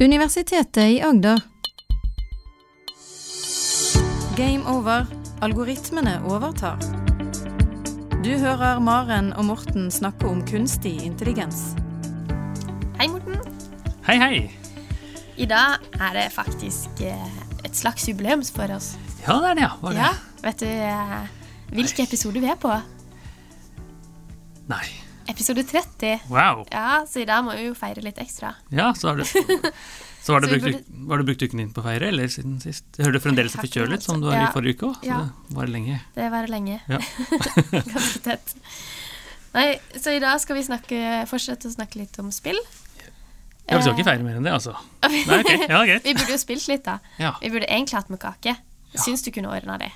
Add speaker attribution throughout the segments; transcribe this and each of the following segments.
Speaker 1: Universitetet i Agder. Game over. Algoritmene overtar. Du hører Maren og Morten snakke om kunstig intelligens.
Speaker 2: Hei, Morten.
Speaker 3: Hei, hei.
Speaker 2: I dag er det faktisk eh, et slags jubileum for oss.
Speaker 3: Ja, det er det, ja. Hva er det?
Speaker 2: Ja, Vet du hvilken episode vi er på?
Speaker 3: Nei.
Speaker 2: Episode 30.
Speaker 3: Wow.
Speaker 2: Ja, så i dag må vi jo feire litt ekstra.
Speaker 3: Ja, så har du Så var
Speaker 2: Så vi
Speaker 3: brukt, du brukt uken din på å feire, eller siden sist? Jeg hører du fremdeles er forkjølet, som du var
Speaker 2: ja.
Speaker 3: i forrige uke òg.
Speaker 2: Ja.
Speaker 3: det var lenge.
Speaker 2: Det varer lenge.
Speaker 3: Ja.
Speaker 2: Ganske tett. Nei, så i dag skal vi snakke, fortsette å snakke litt om spill.
Speaker 3: Ja, Vi skal ikke feire mer enn det, altså. Nei, ok. Ja, greit.
Speaker 2: Vi burde jo spilt litt, da.
Speaker 3: Ja,
Speaker 2: Vi burde egentlig hatt med kake.
Speaker 3: Ja.
Speaker 2: Syns du kunne ordna det?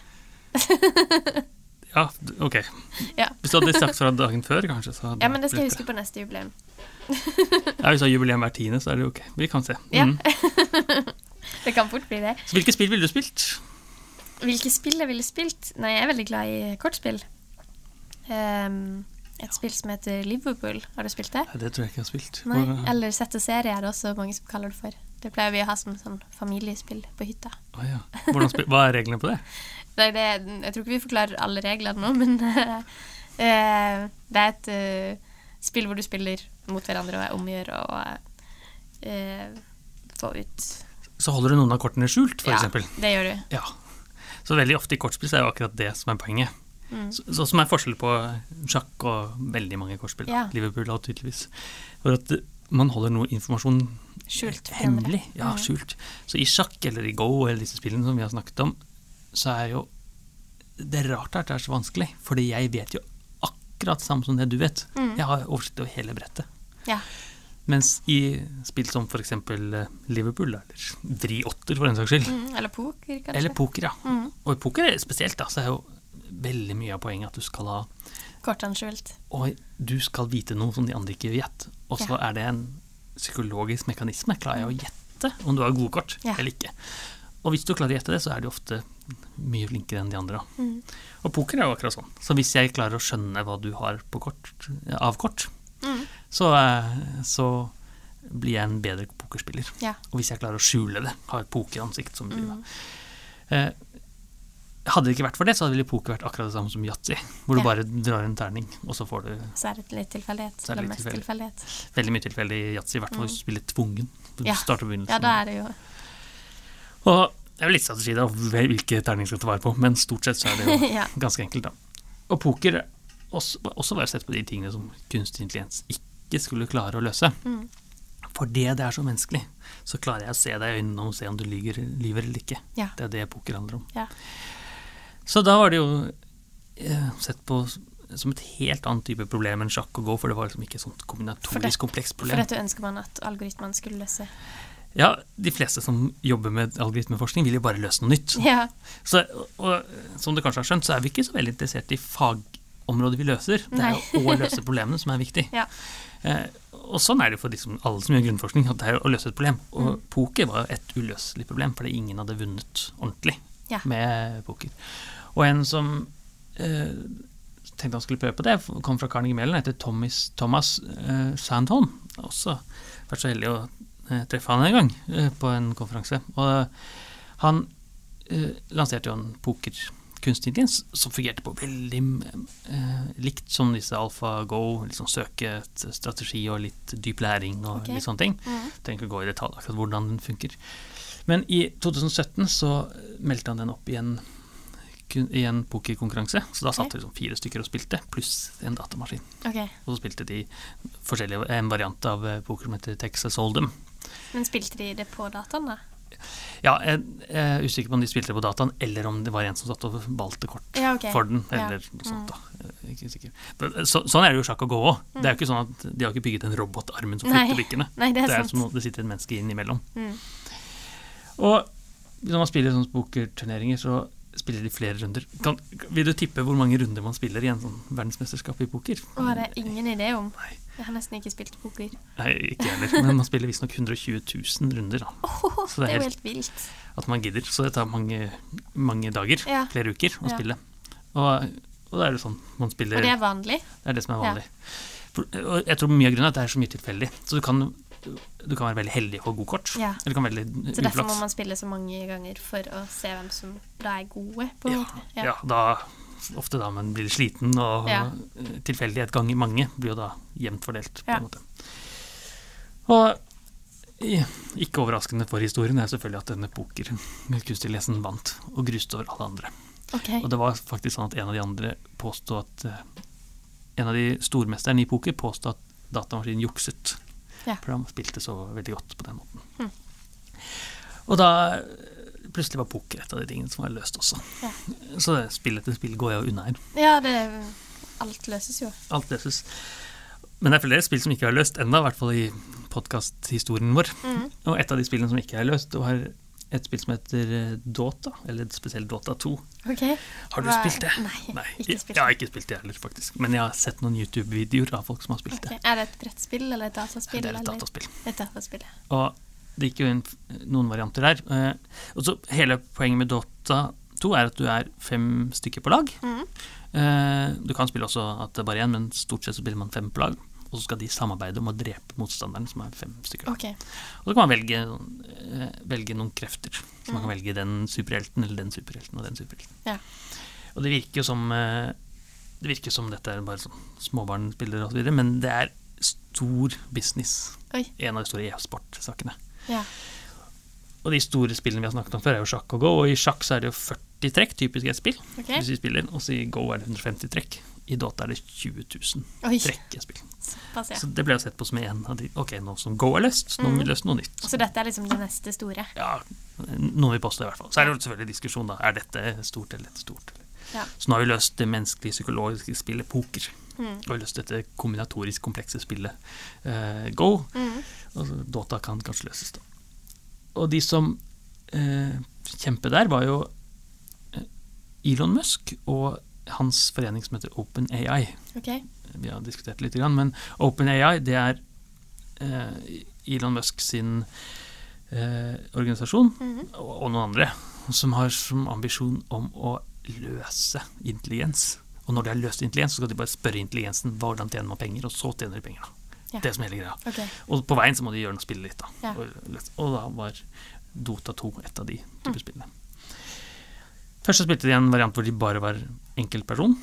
Speaker 3: Ja ok.
Speaker 2: Ja.
Speaker 3: Hvis du hadde sagt fra dagen før, kanskje,
Speaker 2: Ja, men det skal jeg huske på neste jubileum.
Speaker 3: Ja, Hvis du har jubileum hver tiende, så er det ok. Vi kan se.
Speaker 2: Ja.
Speaker 3: Mm.
Speaker 2: Det kan fort bli det.
Speaker 3: Så hvilke spill ville du spilt?
Speaker 2: Hvilke spill jeg ville spilt? Nei, jeg er veldig glad i kortspill. Um, et spill som heter Liverpool. Har du spilt det?
Speaker 3: Ja, det tror jeg ikke jeg har spilt.
Speaker 2: Nei.
Speaker 3: Eller
Speaker 2: Eller Sette serie er det også mange som kaller det for. Det pleier vi å ha som sånn familiespill på hytta.
Speaker 3: Oh, ja. Hva er reglene på det?
Speaker 2: Nei, det, jeg tror ikke vi forklarer alle reglene nå, men uh, det er et uh, spill hvor du spiller mot hverandre og er omgjør og eh, få ut
Speaker 3: Så holder du noen av kortene skjult, for
Speaker 2: Ja,
Speaker 3: eksempel.
Speaker 2: det gjør du.
Speaker 3: Ja. Så veldig ofte i kortspill er jo akkurat det som er poenget.
Speaker 2: Mm.
Speaker 3: Så, så som er forskjell på sjakk og veldig mange kortspill.
Speaker 2: Ja.
Speaker 3: Liverpool og tydeligvis. For at man holder noe informasjon
Speaker 2: Skjult
Speaker 3: hemmelig. Ja,
Speaker 2: Mm.
Speaker 3: skjult. Så i sjakk eller i Go eller disse spillene som vi har snakket om, så er jo det er rart at det er så vanskelig, fordi jeg vet jo akkurat samme som det du vet.
Speaker 2: Mm.
Speaker 3: Jeg har oversikt over hele brettet.
Speaker 2: Ja.
Speaker 3: Mens i spill som f.eks. Liverpool, eller vri åtter for den saks skyld,
Speaker 2: Mm, eller poker, kanskje.
Speaker 3: eller poker, ja.
Speaker 2: Mm.
Speaker 3: Og i poker er spesielt, da, så er jo veldig mye av poenget at du skal ha
Speaker 2: Kortene skjult.
Speaker 3: Og du skal vite noe som de andre ikke vet. Og så er det en psykologisk mekanisme. Klarer jeg å gjette om du har gode kort
Speaker 2: Ja.
Speaker 3: eller ikke? Og hvis du klarer å gjette det, så er du ofte mye flinkere enn de andre.
Speaker 2: Mm.
Speaker 3: Og poker er jo akkurat sånn. Så hvis jeg klarer å skjønne hva du har på kort, av kort,
Speaker 2: Mm.
Speaker 3: så, eh, så blir jeg en bedre pokerspiller.
Speaker 2: Ja.
Speaker 3: Og hvis jeg klarer å skjule det, har et pokeransikt som blir
Speaker 2: Mm.
Speaker 3: eh, Hadde det ikke vært for det, så hadde vel poker vært akkurat det samme som yatzy, hvor du bare drar en terning, og så får du
Speaker 2: Så er det litt tilfeldighet.
Speaker 3: Er
Speaker 2: Eller mest
Speaker 3: tilfeldig.
Speaker 2: tilfeldighet.
Speaker 3: veldig mye tilfeldig i yatzy, i hvert fall hvis du spiller tvungen. Du
Speaker 2: Mm. Ja.
Speaker 3: starter begynnelsen.
Speaker 2: Ja, da er det jo
Speaker 3: Og det er jo litt strategi da, hvilke terninger skal ta vare på, men stort sett så er det jo
Speaker 2: Ja.
Speaker 3: ganske enkelt, da. Og poker også, også var sett på de tingene som kunstig intelligens ikke skulle klare å løse.
Speaker 2: Mm.
Speaker 3: Fordi det er så menneskelig, så klarer jeg å se deg i øynene og se om du lyver, lyver eller ikke.
Speaker 2: Ja.
Speaker 3: Det er det poker handler om.
Speaker 2: Ja.
Speaker 3: Så da var det jo eh, sett på som et helt annet type problem enn sjakk og gå, for det var liksom ikke et sånt kombinatorisk komplekst problem.
Speaker 2: For dette ønsker man at algoritmene skulle løse.
Speaker 3: Ja, de fleste som jobber med algoritmeforskning, vil jo bare løse noe nytt.
Speaker 2: Ja.
Speaker 3: Så, og, som du kanskje har skjønt, så er vi ikke så veldig interessert i fagområdet vi løser. Det er jo å løse problemene som er viktig.
Speaker 2: Ja.
Speaker 3: Eh, og sånn er det jo for liksom alle som gjør grunnforskning, at det er å løse et problem. Og
Speaker 2: Mm.
Speaker 3: poker var et uløselig problem, fordi ingen hadde vunnet ordentlig
Speaker 2: Ja.
Speaker 3: med poker. Og en som eh, tenkte han skulle prøve på det, kom fra Carnegie Mellon, heter Thomas, Thomas eh, Sandholm. Også vært så heldig å eh, treffe han en gang eh, på en konferanse. Og han eh, lanserte jo en poker kunstig intelligens som fungerte på veldig eh, likt som disse AlfaGo, liksom søke strategi og litt dyp læring og
Speaker 2: okay.
Speaker 3: litt sånne ting.
Speaker 2: Mm.
Speaker 3: Trenger ikke gå i detalj akkurat hvordan den funker. Men i 2017 så meldte han den opp i en, i en pokerkonkurranse. Så da satt
Speaker 2: okay.
Speaker 3: vi liksom fire stykker og spilte, pluss en datamaskin.
Speaker 2: Okay.
Speaker 3: Og så spilte de forskjellige, en variant av eh, poker som heter Texas Hold'em.
Speaker 2: Men spilte de det på dataen, da?
Speaker 3: Ja, jeg, er usikker på om de spilte det på dataen, eller om det var en som satt og valgte kort
Speaker 2: Ja, okay.
Speaker 3: for den,
Speaker 2: Ja.
Speaker 3: eller noe sånt. da. Er Ikke sikker. Så, sånn er det jo sjakk og gå òg. Det er jo ikke sånn at de har ikke bygget en robotarmen som flytter brikkene.
Speaker 2: Det
Speaker 3: Det er som om det sitter et menneske innimellom.
Speaker 2: Mm.
Speaker 3: Og når man spiller sånne pokerturneringer, så spiller de flere runder. Kan, vil du tippe hvor mange runder man spiller i en sånn verdensmesterskap i poker?
Speaker 2: Å, har jeg ingen idé om.
Speaker 3: Nei.
Speaker 2: Jeg har nesten ikke spilt poker.
Speaker 3: Nei, ikke heller. Men man spiller visstnok 120 000 runder. da.
Speaker 2: Åh,
Speaker 3: Så
Speaker 2: det
Speaker 3: det
Speaker 2: er
Speaker 3: er
Speaker 2: jo helt vilt.
Speaker 3: At man gidder. Så det tar mange, mange dager,
Speaker 2: Ja.
Speaker 3: flere uker, å
Speaker 2: Ja.
Speaker 3: spille. Og, og da er det sånn man spiller
Speaker 2: Og det er vanlig.
Speaker 3: Det er det som er
Speaker 2: Ja.
Speaker 3: vanlig. For, og jeg tror mye av grunnen er at det er så mye tilfeldig. Så du kan du kan være veldig heldig og få gode kort.
Speaker 2: Ja.
Speaker 3: Eller du kan være veldig
Speaker 2: Så derfor må man spille så mange ganger for å se hvem som da er gode. på en
Speaker 3: Ja,
Speaker 2: måte.
Speaker 3: ja, da Ofte da man blir sliten, og
Speaker 2: Ja.
Speaker 3: tilfeldighet ganger mange blir jo da jevnt fordelt. på
Speaker 2: Ja.
Speaker 3: en måte. Og ikke overraskende for historien er selvfølgelig at denne pokerkunstintelligensen vant, og gruste over alle andre.
Speaker 2: Okay.
Speaker 3: Og det var faktisk sånn at en av de andre påstod at eh, En av de stormesterne i poker påstod at datamaskinen jukset.
Speaker 2: Ja.
Speaker 3: For han spilte så veldig godt på den måten.
Speaker 2: Mm.
Speaker 3: Og da eh, plutselig var poker et av de tingene som var løst også.
Speaker 2: Ja.
Speaker 3: Så spill etter spill går jeg unna her.
Speaker 2: Ja, det Alt løses jo.
Speaker 3: Alt løses. Men det er flere spill som ikke er løst ennå, i hvert fall i podkasthistorien vår.
Speaker 2: Mm.
Speaker 3: Og et av de spillene som ikke er løst, var et spill som heter eh, Dota, eller spesielt Dota 2.
Speaker 2: Ok.
Speaker 3: Har du
Speaker 2: Hva-
Speaker 3: spilt det?
Speaker 2: Nei, ikke spilt
Speaker 3: Jeg har ikke spilt det heller, faktisk. Men jeg har sett noen YouTube-videoer av folk som har spilt
Speaker 2: okay.
Speaker 3: det.
Speaker 2: Er det et brettspill eller et dataspill?
Speaker 3: Det er et dataspill.
Speaker 2: Et dataspill.
Speaker 3: Og det gikk jo inn noen varianter der. Eh, Og så Hele poenget med Dota 2 er at du er fem stykker på lag.
Speaker 2: Mhm.
Speaker 3: Eh, Du kan spille også at det er bare én, men stort sett så spiller man fem på lag. Og så skal de samarbeide om å drepe motstanderen, som er fem stykker.
Speaker 2: Okay.
Speaker 3: Og så kan man velge, eh, velge noen krefter. Så man kan velge den superhelten eller den superhelten og den superhelten.
Speaker 2: Ja.
Speaker 3: Og det virker jo som eh, Det virker som dette er bare sånn småbarnspillere osv., men det er stor business.
Speaker 2: Oi.
Speaker 3: En av de store e-sportsakene.
Speaker 2: Ja.
Speaker 3: Og de store spillene vi har snakket om før, er jo sjakk og go. Og i sjakk så er det jo 40 trekk, typisk et spill,
Speaker 2: Okay.
Speaker 3: hvis vi spiller. Og så i go er det 150 trekk. I Dota er det 20 000
Speaker 2: trekkespill. ja.
Speaker 3: Så det ble sett på som en av de Ok, nå som go er løst, nå må vi løse noe nytt.
Speaker 2: Så dette er liksom det neste store?
Speaker 3: Ja, noen vil påstå i hvert fall. Så er det jo selvfølgelig diskusjon, da. Er dette stort eller dette stort?
Speaker 2: Ja.
Speaker 3: Så nå har vi løst det menneskelige psykologiske spillet poker.
Speaker 2: Mm.
Speaker 3: Og vi har løst dette kombinatorisk komplekse spillet eh, go.
Speaker 2: Mm.
Speaker 3: Og Dota kan kanskje løses, da. Og de som eh, kjempet der, var jo eh, Elon Musk og hans forening som heter OpenAI.
Speaker 2: Okay.
Speaker 3: Vi har diskutert det litt, Men men OpenAI det er eh, Elon Musk sin eh, organisasjon,
Speaker 2: Mhm.
Speaker 3: og, og noen andre, som har som ambisjon om å løse intelligens. Og når de har løst intelligens, så skal de bare spørre intelligensen hvordan tjener man penger, og så tjener de penger. da.
Speaker 2: Ja.
Speaker 3: Det som hele greia.
Speaker 2: Okay.
Speaker 3: Og på veien så må de gjøre noe spille litt, da.
Speaker 2: Ja.
Speaker 3: Og, og da var Dota 2 et av de
Speaker 2: Mm.
Speaker 3: spillene. Først så spilte de en variant hvor de bare var enkeltperson,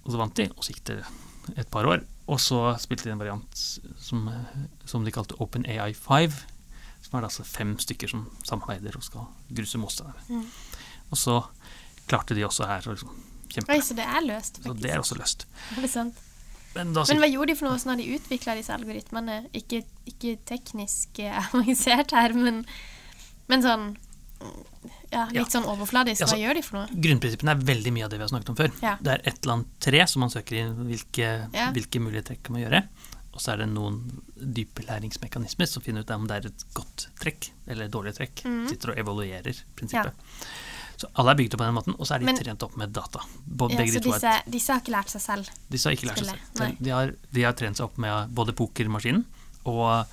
Speaker 3: og så vant de, og så gikk det et par år. Og så spilte de en variant som, som de kalte Open AI 5, som er det altså fem stykker som samarbeider og skal gruse motstandere.
Speaker 2: Mm.
Speaker 3: Og så klarte de også her å liksom kjempe.
Speaker 2: Oi, så det er løst, faktisk.
Speaker 3: Så det er også løst.
Speaker 2: Det Er sant?
Speaker 3: Men da
Speaker 2: Men hva gjorde de for noe sånn at de utvikla disse algoritmene? Ikke, ikke teknisk eh, avansert her, men, men sånn ja, litt
Speaker 3: Ja.
Speaker 2: sånn overfladisk.
Speaker 3: Altså,
Speaker 2: Hva gjør de for noe?
Speaker 3: Grunnprinsippene er veldig mye av det vi har snakket om før.
Speaker 2: Ja.
Speaker 3: Det er et eller annet tre som man søker inn hvilke,
Speaker 2: Ja.
Speaker 3: hvilke mulige trekk kan man gjøre. Og så er det noen dype læringsmekanismer som finner ut om det er et godt trekk eller et dårlig trekk.
Speaker 2: Mm.
Speaker 3: Sitter og evaluerer prinsippet. Så alle er bygd opp på den måten, og så er de
Speaker 2: Men-
Speaker 3: trent opp med data. Både,
Speaker 2: Ja, så disse, disse har ikke lært seg selv.
Speaker 3: disse har ikke lært seg selv. De har, de har trent seg opp med både pokermaskinen og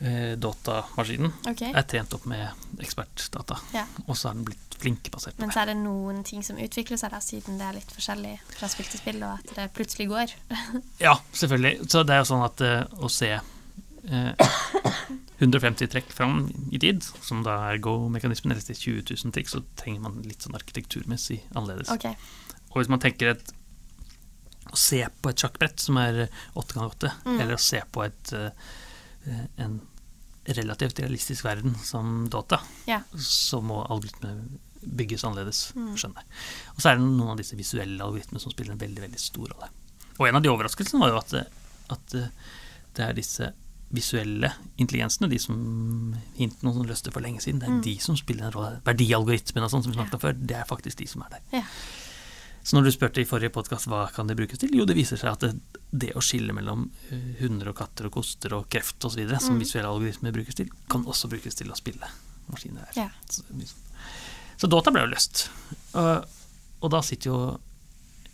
Speaker 3: eh, datamaskinen.
Speaker 2: okay.
Speaker 3: Er trent opp med ekspertdata.
Speaker 2: Ja.
Speaker 3: Og så har den blitt flink basert på
Speaker 2: Men så er det noen ting som utvikler seg, da, siden det er litt forskjellig fra spill til spill, og at det plutselig går.
Speaker 3: Ja, selvfølgelig. Så det er jo sånn at eh, å se eh, 150 trekk fram i tid, som da er go-mekanismen, eller til 20 000 trekk, så trenger man litt sånn arkitekturmessig annerledes.
Speaker 2: Okay.
Speaker 3: Og hvis man tenker et å se på et sjakkbrett som er 8x8,
Speaker 2: Mm.
Speaker 3: eller å se på et, eh, en relativt realistisk verden som data,
Speaker 2: Ja.
Speaker 3: så må algoritmer bygges annerledes.
Speaker 2: Mm.
Speaker 3: skjønner jeg. Og så er det noen av disse visuelle algoritmene som spiller en veldig veldig stor rolle. Og en av de overraskelsene var jo at, det- at eh, det er disse visuelle intelligensene, de som hintene som løste for lenge siden, det er
Speaker 2: Mm.
Speaker 3: de som spiller en rolle. Verdialgoritmene og sånn som vi snakket om før, det er faktisk de som er der.
Speaker 2: Ja.
Speaker 3: Så når du spurte i forrige podkast hva kan det brukes til, jo det viser seg at det, det å skille mellom eh, hunder og katter og koster og kreft osv., som
Speaker 2: Mm.
Speaker 3: visuelle algoritmer brukes til, kan også brukes til å spille maskiner her.
Speaker 2: Ja.
Speaker 3: Så, så data ble jo løst. Og, og da sitter jo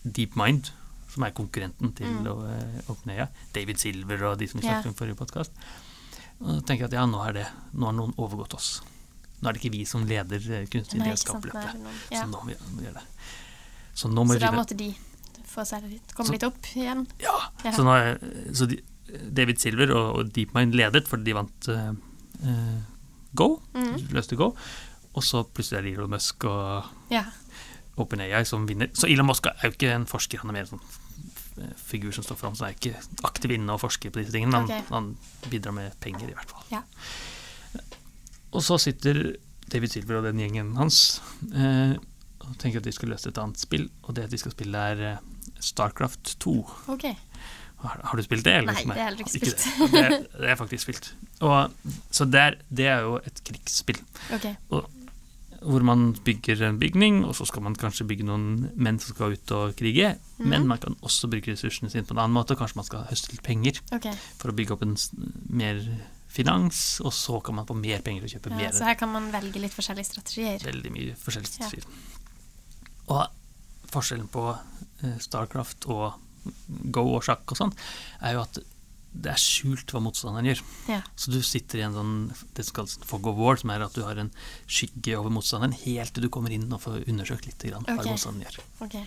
Speaker 3: DeepMind, som er konkurrenten til
Speaker 2: Mm.
Speaker 3: uh, OpenAI, David Silver og de som vi
Speaker 2: Ja.
Speaker 3: snakket om i forrige podkast, og da tenker jeg at ja, nå, er det, nå har noen overgått oss. Nå er det ikke vi som leder eh, kunstig
Speaker 2: det noen-
Speaker 3: Så nå må vi gjøre det. Så
Speaker 2: Så da måtte de få seg litt, komme
Speaker 3: Så-
Speaker 2: litt opp igjen.
Speaker 3: Ja,
Speaker 2: Ja.
Speaker 3: Så, nå så de, David Silver og, og DeepMind ledet fordi de vant eh, Go.
Speaker 2: Mm.
Speaker 3: Løste Go. Og så plutselig er det Elon Musk og
Speaker 2: Ja.
Speaker 3: OpenAI som vinner. Så Elon Musk er jo ikke en forsker, han er mer en sånn figur som står fram, så han er ikke aktiv inne og forsker på disse tingene. Han,
Speaker 2: Ok.
Speaker 3: han bidrar med penger, i hvert fall.
Speaker 2: Ja.
Speaker 3: Og så sitter David Silver og den gjengen hans eh, og tenker at de skal løse et annet spill, og det de skal spille, er eh, Starcraft 2.
Speaker 2: OK.
Speaker 3: Har, har du spilt det? Eller?
Speaker 2: Nei, det har jeg ikke spilt.
Speaker 3: Ikke Det, det er faktisk spilt. Og, så det er, det er jo et krigsspill,
Speaker 2: ok.
Speaker 3: hvor man bygger en bygning, og så skal man kanskje bygge noen menn som skal ut og krige, men
Speaker 2: Mhm.
Speaker 3: man kan også bruke ressursene sine på en annen måte. Kanskje man skal høste litt penger
Speaker 2: okay.
Speaker 3: for å bygge opp en mer finans, og så kan man få mer penger og kjøpe
Speaker 2: Ja,
Speaker 3: mer
Speaker 2: så her kan man velge litt forskjellige strategier.
Speaker 3: veldig mye forskjellige
Speaker 2: Ja.
Speaker 3: Og forskjellen på eh, Starcraft og Go og sjakk og sånn, er jo at det er skjult hva motstanderen gjør.
Speaker 2: Ja.
Speaker 3: Så du sitter i en sånn det som kalles fog of war, som er at du har en skygge over motstanderen helt til du kommer inn og får undersøkt litt grann, hva
Speaker 2: Ok.
Speaker 3: motstanderen gjør.
Speaker 2: Okay.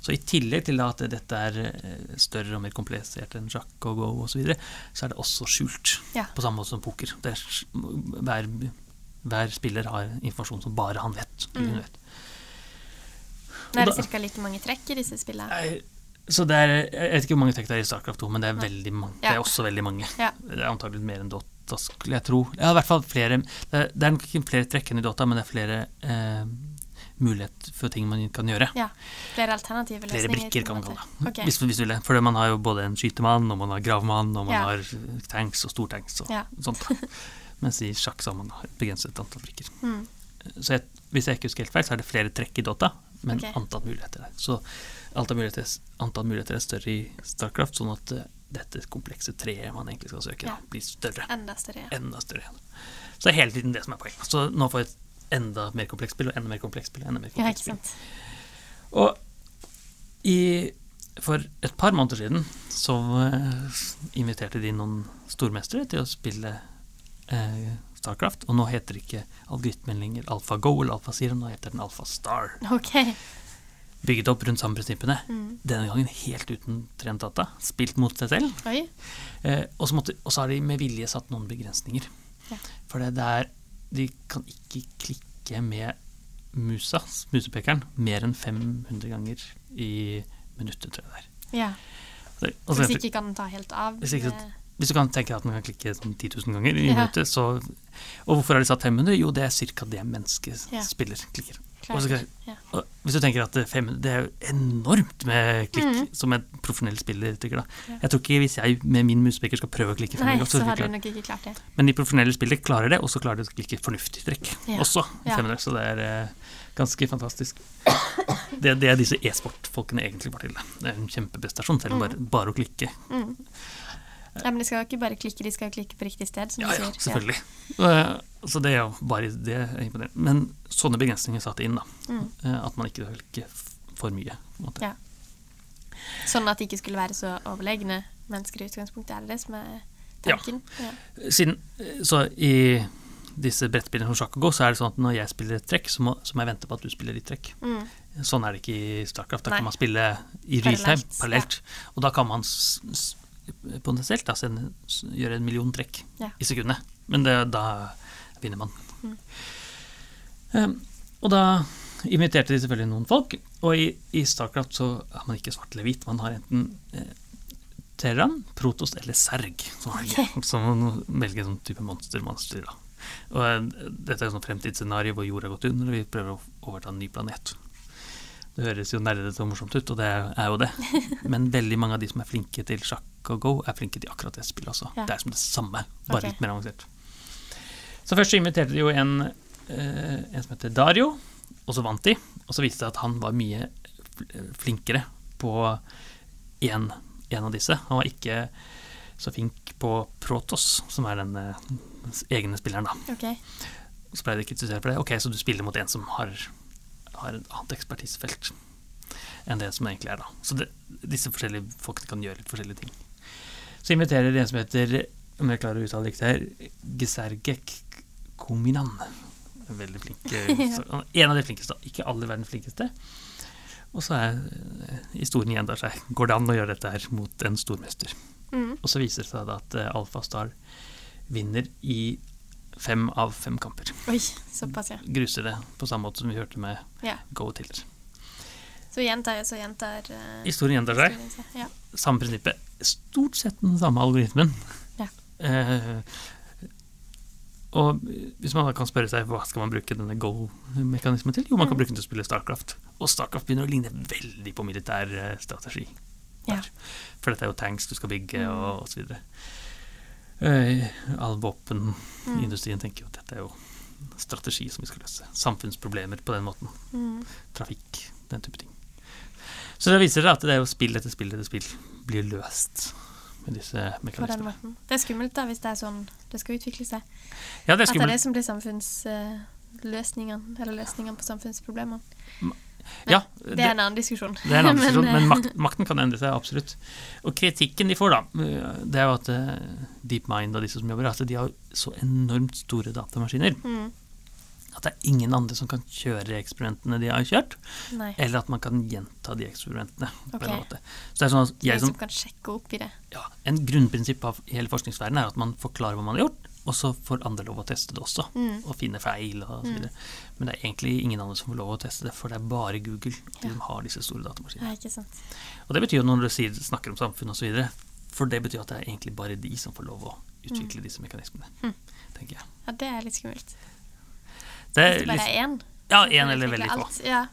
Speaker 3: Så i tillegg til at dette er eh, større og mer komplisert enn sjakk og go osv., så, videre, så er det også skjult.
Speaker 2: Ja.
Speaker 3: På samme måte som poker. Er, hver, hver spiller har informasjon som bare han vet.
Speaker 2: Mm.
Speaker 3: vet.
Speaker 2: Nå er det ca. like mange trekk i disse spillene.
Speaker 3: Så det er, jeg vet ikke hvor mange trekk det er i Starcraft 2, men det er veldig mange.
Speaker 2: Ja.
Speaker 3: Det er også veldig mange.
Speaker 2: Ja.
Speaker 3: Det er antagelig mer enn Dota, skulle jeg tro. Ja, i hvert fall flere Det er, det er nok ikke flere trekk enn i Dota, men det er flere eh, mulighet for ting man kan gjøre.
Speaker 2: Ja. Flere alternative
Speaker 3: Flere brikker, kan man kalle det.
Speaker 2: Okay.
Speaker 3: Hvis, hvis du vil det. For man har jo både en skytemann, og man har gravmann, og man
Speaker 2: Ja.
Speaker 3: har eh, tanks og stortanks og sånt. Mens i sjakk så har man et begrenset antall brikker.
Speaker 2: Mm.
Speaker 3: Så jeg, hvis jeg ikke husker helt feil, så er det flere trekk i Dota, men
Speaker 2: okay.
Speaker 3: antall muligheter der. Så antall muligheter, antall muligheter er større i Starcraft, sånn at eh, dette komplekse treet man egentlig skal søke,
Speaker 2: Ja.
Speaker 3: blir større.
Speaker 2: Enda større. Ja.
Speaker 3: Enda større. Så det er hele tiden det som er poenget. Så nå får jeg et enda mer komplekst spill, og enda mer komplekst spill, og enda mer
Speaker 2: ja,
Speaker 3: komplekst spill.
Speaker 2: sant.
Speaker 3: Og i, for et par måneder siden så eh, inviterte de noen stormestere til å spille eh, Starcraft, og nå heter ikke algoritmen lenger AlfaGo eller AlfaZero, nå heter den AlfaStar.
Speaker 2: Ok.
Speaker 3: Bygget opp rundt samme prinsippene,
Speaker 2: Mm.
Speaker 3: denne gangen helt uten trent data, spilt mot seg selv. Eh, og, så måtte, og så har de med vilje satt noen begrensninger.
Speaker 2: Ja.
Speaker 3: For det der, de kan ikke klikke med musa, musepekeren, mer enn 500 ganger i minuttet, tror jeg det er.
Speaker 2: Ja. Hvis ikke kan den ta helt av.
Speaker 3: Hvis ikke- Hvis du kan tenke deg at man kan klikke sånn 10 000 ganger i
Speaker 2: Ja.
Speaker 3: minuttet, så Og hvorfor har de satt 500? Jo, det er ca. det mennesket
Speaker 2: Ja.
Speaker 3: spiller klikker.
Speaker 2: Klart.
Speaker 3: Og så-
Speaker 2: Ja.
Speaker 3: Hvis du tenker at det er 500, det er jo enormt med klikk
Speaker 2: mm.
Speaker 3: som en profesjonell spiller trykker. da. Jeg tror ikke hvis jeg med min muspeker skal prøve å klikke 500
Speaker 2: Nei,
Speaker 3: ganger,
Speaker 2: så
Speaker 3: så
Speaker 2: har du nok ikke klart det.
Speaker 3: Men de profesjonelle spillere klarer det, og så klarer de å klikke fornuftig trekk også.
Speaker 2: Ja.
Speaker 3: 500, så det er eh, ganske fantastisk. Det, det er disse e-sport-folkene egentlig var til. Det er en kjempeprestasjon, selv om bare, bare å klikke
Speaker 2: Mm. Ja, men de skal ikke bare klikke, de skal klikke på riktig sted, som
Speaker 3: Ja,
Speaker 2: du
Speaker 3: ja,
Speaker 2: sier.
Speaker 3: selvfølgelig. Ja. Så det er jo bare det er imponerende. Men sånne begrensninger satte inn, da.
Speaker 2: Mm.
Speaker 3: Eh, At man ikke vil klikke for mye. På en måte.
Speaker 2: Ja. Sånn at de ikke skulle være så overlegne mennesker i utgangspunktet. Er det det som er tanken? Ja.
Speaker 3: Siden, eh, så i disse brettspillene som sjakk og gå, så er det sånn at når jeg spiller et trekk, så må, så må jeg vente på at du spiller ditt trekk.
Speaker 2: Mm.
Speaker 3: Sånn er det ikke i Starcraft. Da
Speaker 2: Nei.
Speaker 3: kan man spille i real time,
Speaker 2: Parallelt,
Speaker 3: Ja. Og da kan man s s potensielt da, sende, gjøre en million trekk
Speaker 2: Ja.
Speaker 3: i sekundet. Men det, da vinner man.
Speaker 2: Mm.
Speaker 3: Um, og da inviterte de selvfølgelig noen folk, og i, i Starcraft så har man ikke svart eller hvit. Man har enten eh, Terran, Protost eller Serg. som man velger en sånn type monster man styrer. Og eh, Dette er et fremtidsscenario hvor jorda har gått under, og vi prøver å overta en ny planet. Det høres jo nerdete og morsomt ut, og det er jo det. Men veldig mange av de som er flinke til sjakk og go, er flinke til akkurat det spillet også.
Speaker 2: Ja.
Speaker 3: Det er som det samme, bare
Speaker 2: okay.
Speaker 3: litt mer avansert. Så først så inviterte de jo en, eh, en som heter Dario, og så vant de. Og så viste det at han var mye flinkere på en, en av disse. Han var ikke så flink på Protos, som er den eh, egne spilleren, da.
Speaker 2: Okay.
Speaker 3: Så ble de kritisert for det. Ok, så du spiller mot en som har, har et annet ekspertisefelt enn det som egentlig er, da. Så det, disse forskjellige folkene kan gjøre litt forskjellige ting. Så inviterer de en som heter, om jeg klarer å uttale riktig her, Gesergek Kominan. Veldig flink. eh, en av de flinkeste. Ikke aller verdens flinkeste. Og så er eh, historien gjentar seg. Går det an å gjøre dette her mot en stormester?
Speaker 2: Mm.
Speaker 3: Og så viser det seg da at Alfa Alpha-Star vinner i fem av fem kamper.
Speaker 2: Oi, såpass, ja.
Speaker 3: Gruser det, på samme måte som vi hørte med
Speaker 2: ja.
Speaker 3: Go Tiller.
Speaker 2: Så gjentar så gjentar uh,
Speaker 3: Historien gjentar seg.
Speaker 2: Ja.
Speaker 3: Samme prinsippet. Stort sett den samme algoritmen.
Speaker 2: Ja.
Speaker 3: Eh, og hvis man da kan spørre seg hva skal man bruke denne go-mekanismen til? Jo, man kan
Speaker 2: Mm.
Speaker 3: bruke den til å spille Starcraft. Og Starcraft begynner å ligne veldig på militær eh, strategi.
Speaker 2: Ja.
Speaker 3: For dette er jo tanks du skal bygge,
Speaker 2: Mm.
Speaker 3: og, osv. Eh, all
Speaker 2: Mm.
Speaker 3: tenker jo at dette er jo strategi som vi skal løse. Samfunnsproblemer på den måten.
Speaker 2: Mm.
Speaker 3: Trafikk, den type ting. Så det viser seg at det er jo spill etter spill etter spill blir løst med disse mekanismene.
Speaker 2: Det er skummelt da, hvis det er sånn det skal utvikle seg.
Speaker 3: Ja, det er
Speaker 2: At det er det som blir samfunnsløsningene, eller løsningene på samfunnsproblemene.
Speaker 3: Ja,
Speaker 2: Det er en annen diskusjon.
Speaker 3: Det er en annen diskusjon, men
Speaker 2: men
Speaker 3: makt, makten kan endre seg, absolutt. Og kritikken de får, da, det er jo at eh, DeepMind og disse som jobber, at de har så enormt store datamaskiner
Speaker 2: mm,
Speaker 3: at det er ingen andre som kan kjøre eksperimentene de har kjørt,
Speaker 2: Nei.
Speaker 3: eller at man kan gjenta de eksperimentene. på en måte. Så det er sånn at jeg
Speaker 2: som kan sjekke opp i det.
Speaker 3: ja, En grunnprinsipp av hele forskningsverdenen er at man forklarer hva man har gjort, og så får andre lov å teste det også,
Speaker 2: Mm.
Speaker 3: og finne feil og så videre. Men det er egentlig ingen andre som får lov å teste det, for det er bare Google
Speaker 2: Ja.
Speaker 3: som har disse store datamaskinene.
Speaker 2: Ja.
Speaker 3: Og det betyr jo når du sier, snakker om samfunn osv., for det betyr at det er egentlig bare de som får lov å utvikle disse mekanismene,
Speaker 2: Mm.
Speaker 3: tenker jeg.
Speaker 2: Ja, det er litt skummelt.
Speaker 3: Det
Speaker 2: Hvis
Speaker 3: er
Speaker 2: det bare
Speaker 3: litt,
Speaker 2: er én.
Speaker 3: ja, én eller veldig få.
Speaker 2: Ja.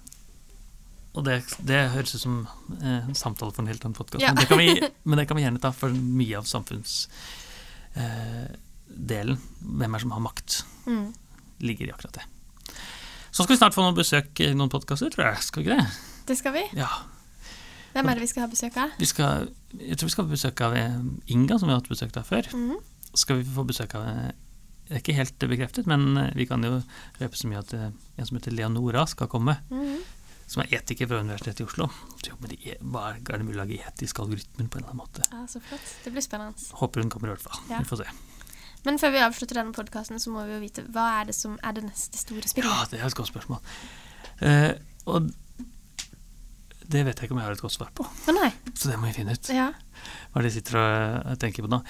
Speaker 3: Og det, det høres ut som eh, samtale for en helt annen podkast,
Speaker 2: Ja.
Speaker 3: men, det kan vi- men det kan vi gjerne ta for mye av samfunnsdelen. hvem er som har makt,
Speaker 2: Mm.
Speaker 3: ligger i akkurat det. Så skal vi snart få noen besøk i noen podkaster, tror jeg. Skal vi ikke det?
Speaker 2: Det skal vi.
Speaker 3: Ja.
Speaker 2: Hvem er det vi skal ha besøk av?
Speaker 3: Vi skal, jeg tror vi skal få besøk av eh, Inga, som vi har hatt besøk av før.
Speaker 2: Mm.
Speaker 3: skal vi få besøk av eh, Det er ikke helt bekreftet, men eh, vi kan jo røpe så mye at eh, en som heter Leonora skal komme.
Speaker 2: Mhm.
Speaker 3: Som er etiker fra Universitetet i Oslo. Så jobber de, hva er er det mulig å lage etiske algoritmer på en eller annen måte?
Speaker 2: Ja, så flott. Det blir spennende.
Speaker 3: Håper hun kommer i hvert fall.
Speaker 2: Ja.
Speaker 3: Vi får se.
Speaker 2: Men før vi avslutter denne podkasten, så må vi jo vite hva er det som er det neste store spillet?
Speaker 3: Ja, det er et godt spørsmål. Eh, og det vet jeg ikke om jeg har et godt svar på,
Speaker 2: nei.
Speaker 3: så det må vi finne ut.
Speaker 2: Ja.
Speaker 3: Hva de sitter og tenker på nå.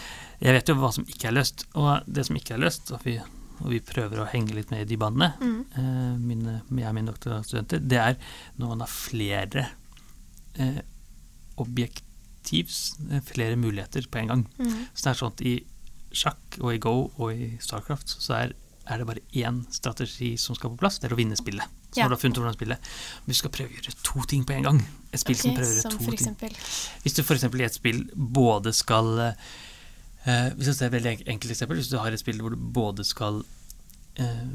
Speaker 3: Jeg vet jo hva som ikke er løst, og det som ikke er løst, og vi, og vi prøver å henge litt med i de banene,
Speaker 2: Mm.
Speaker 3: eh, mine, jeg og mine doktorstudenter, det er når man har flere eh, objektivs, eh, flere muligheter på en gang.
Speaker 2: Mm.
Speaker 3: Så det er sånn at i sjakk og i Go og i Starcraft så er, er det bare én strategi som skal på plass, det er å vinne spillet. Så
Speaker 2: Ja.
Speaker 3: når du har funnet hvordan spille, men du skal prøve å gjøre to ting på en gang. Et spill som
Speaker 2: Ok,
Speaker 3: prøver
Speaker 2: som
Speaker 3: to ting. Hvis du f.eks. i et spill både skal uh, Hvis jeg ser et veldig enkelt eksempel, hvis du har et spill hvor du både skal uh,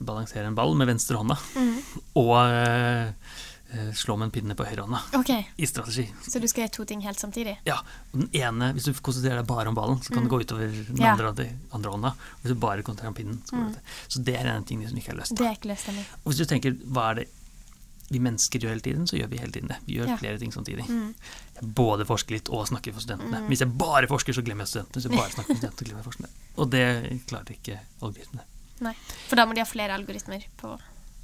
Speaker 3: balansere en ball med venstre hånda
Speaker 2: Mhm.
Speaker 3: og eh, slå med en pinne på høyre hånda i strategi.
Speaker 2: så du skal gjøre to ting helt samtidig?
Speaker 3: Ja, og den ene, Hvis du konsentrerer deg bare om ballen, så kan det
Speaker 2: Mm.
Speaker 3: gå utover den
Speaker 2: Ja.
Speaker 3: andre, andre hånda. Hvis du bare konsentrerer om pinnen, så går
Speaker 2: Mm.
Speaker 3: det. Så det er en ting som ikke er løst.
Speaker 2: Det er ikke løst ennå.
Speaker 3: Og hvis du tenker hva er det vi mennesker gjør hele tiden, så gjør vi hele tiden det. Vi gjør
Speaker 2: Ja.
Speaker 3: flere ting samtidig.
Speaker 2: Mm.
Speaker 3: Både forsker litt og snakker for studentene.
Speaker 2: Mm.
Speaker 3: Hvis jeg bare forsker, så glemmer jeg studentene. Hvis jeg bare snakker med studentene, så glemmer jeg forskerne. Og det klarte ikke algoritmene.
Speaker 2: Nei. For da må de ha flere algoritmer på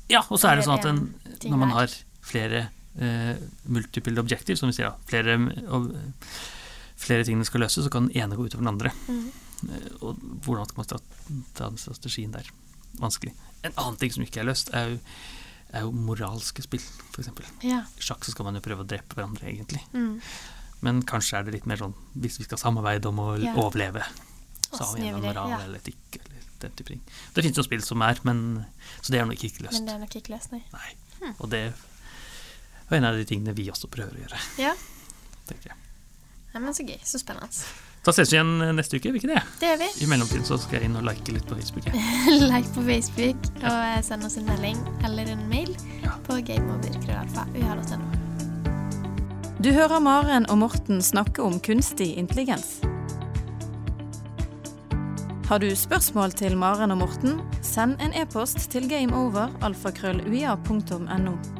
Speaker 3: Ja, og så er det sånn at en, når man har flere eh, multiple objective, som vi sier, flere, og, flere ting det skal løse, så kan den ene gå utover den andre.
Speaker 2: Mm.
Speaker 3: Eh, Og hvordan skal man ta, den strategien der? Vanskelig. En annen ting som ikke er løst, er jo, er jo moralske spill, f.eks.
Speaker 2: Ja.
Speaker 3: I sjakk så skal man jo prøve å drepe hverandre, egentlig.
Speaker 2: Mm.
Speaker 3: Men kanskje er det litt mer sånn hvis vi skal samarbeide om å
Speaker 2: Ja.
Speaker 3: overleve, så har vi en moral
Speaker 2: Ja.
Speaker 3: eller etikk eller den type ting. Det finnes jo spill som er, men Så det er nok ikke løst.
Speaker 2: Men det er nok ikke løst, nei.
Speaker 3: Nei.
Speaker 2: Hmm.
Speaker 3: Og det er en av de tingene vi også prøver å gjøre,
Speaker 2: Ja.
Speaker 3: tenker jeg.
Speaker 2: Nei, men så gøy. Så spennende.
Speaker 3: Da ses vi igjen neste uke, vil ikke det?
Speaker 2: Det gjør vi.
Speaker 3: I mellomtiden så skal jeg inn og like litt på Facebook.
Speaker 2: like på Facebook og eh, send oss en melding eller en mail
Speaker 3: Ja.
Speaker 2: på gameover.krøllalfa.uh.no.
Speaker 1: Du hører Maren og Morten snakke om kunstig intelligens. Har du spørsmål til Maren og Morten, send en e-post til gameover.alfakrølluia.no.